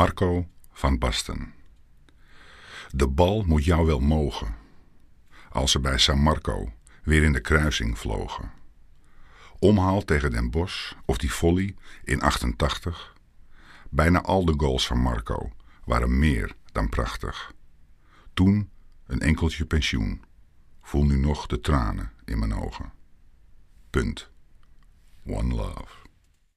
Marco van Basten. De bal moet jou wel mogen. Als ze bij San Marco weer in de kruising vlogen. Omhaal tegen Den Bosch of die volley in 88. Bijna al de goals van Marco waren meer dan prachtig. Toen een enkeltje pensioen. Voel nu nog de tranen in mijn ogen. Punt. One love.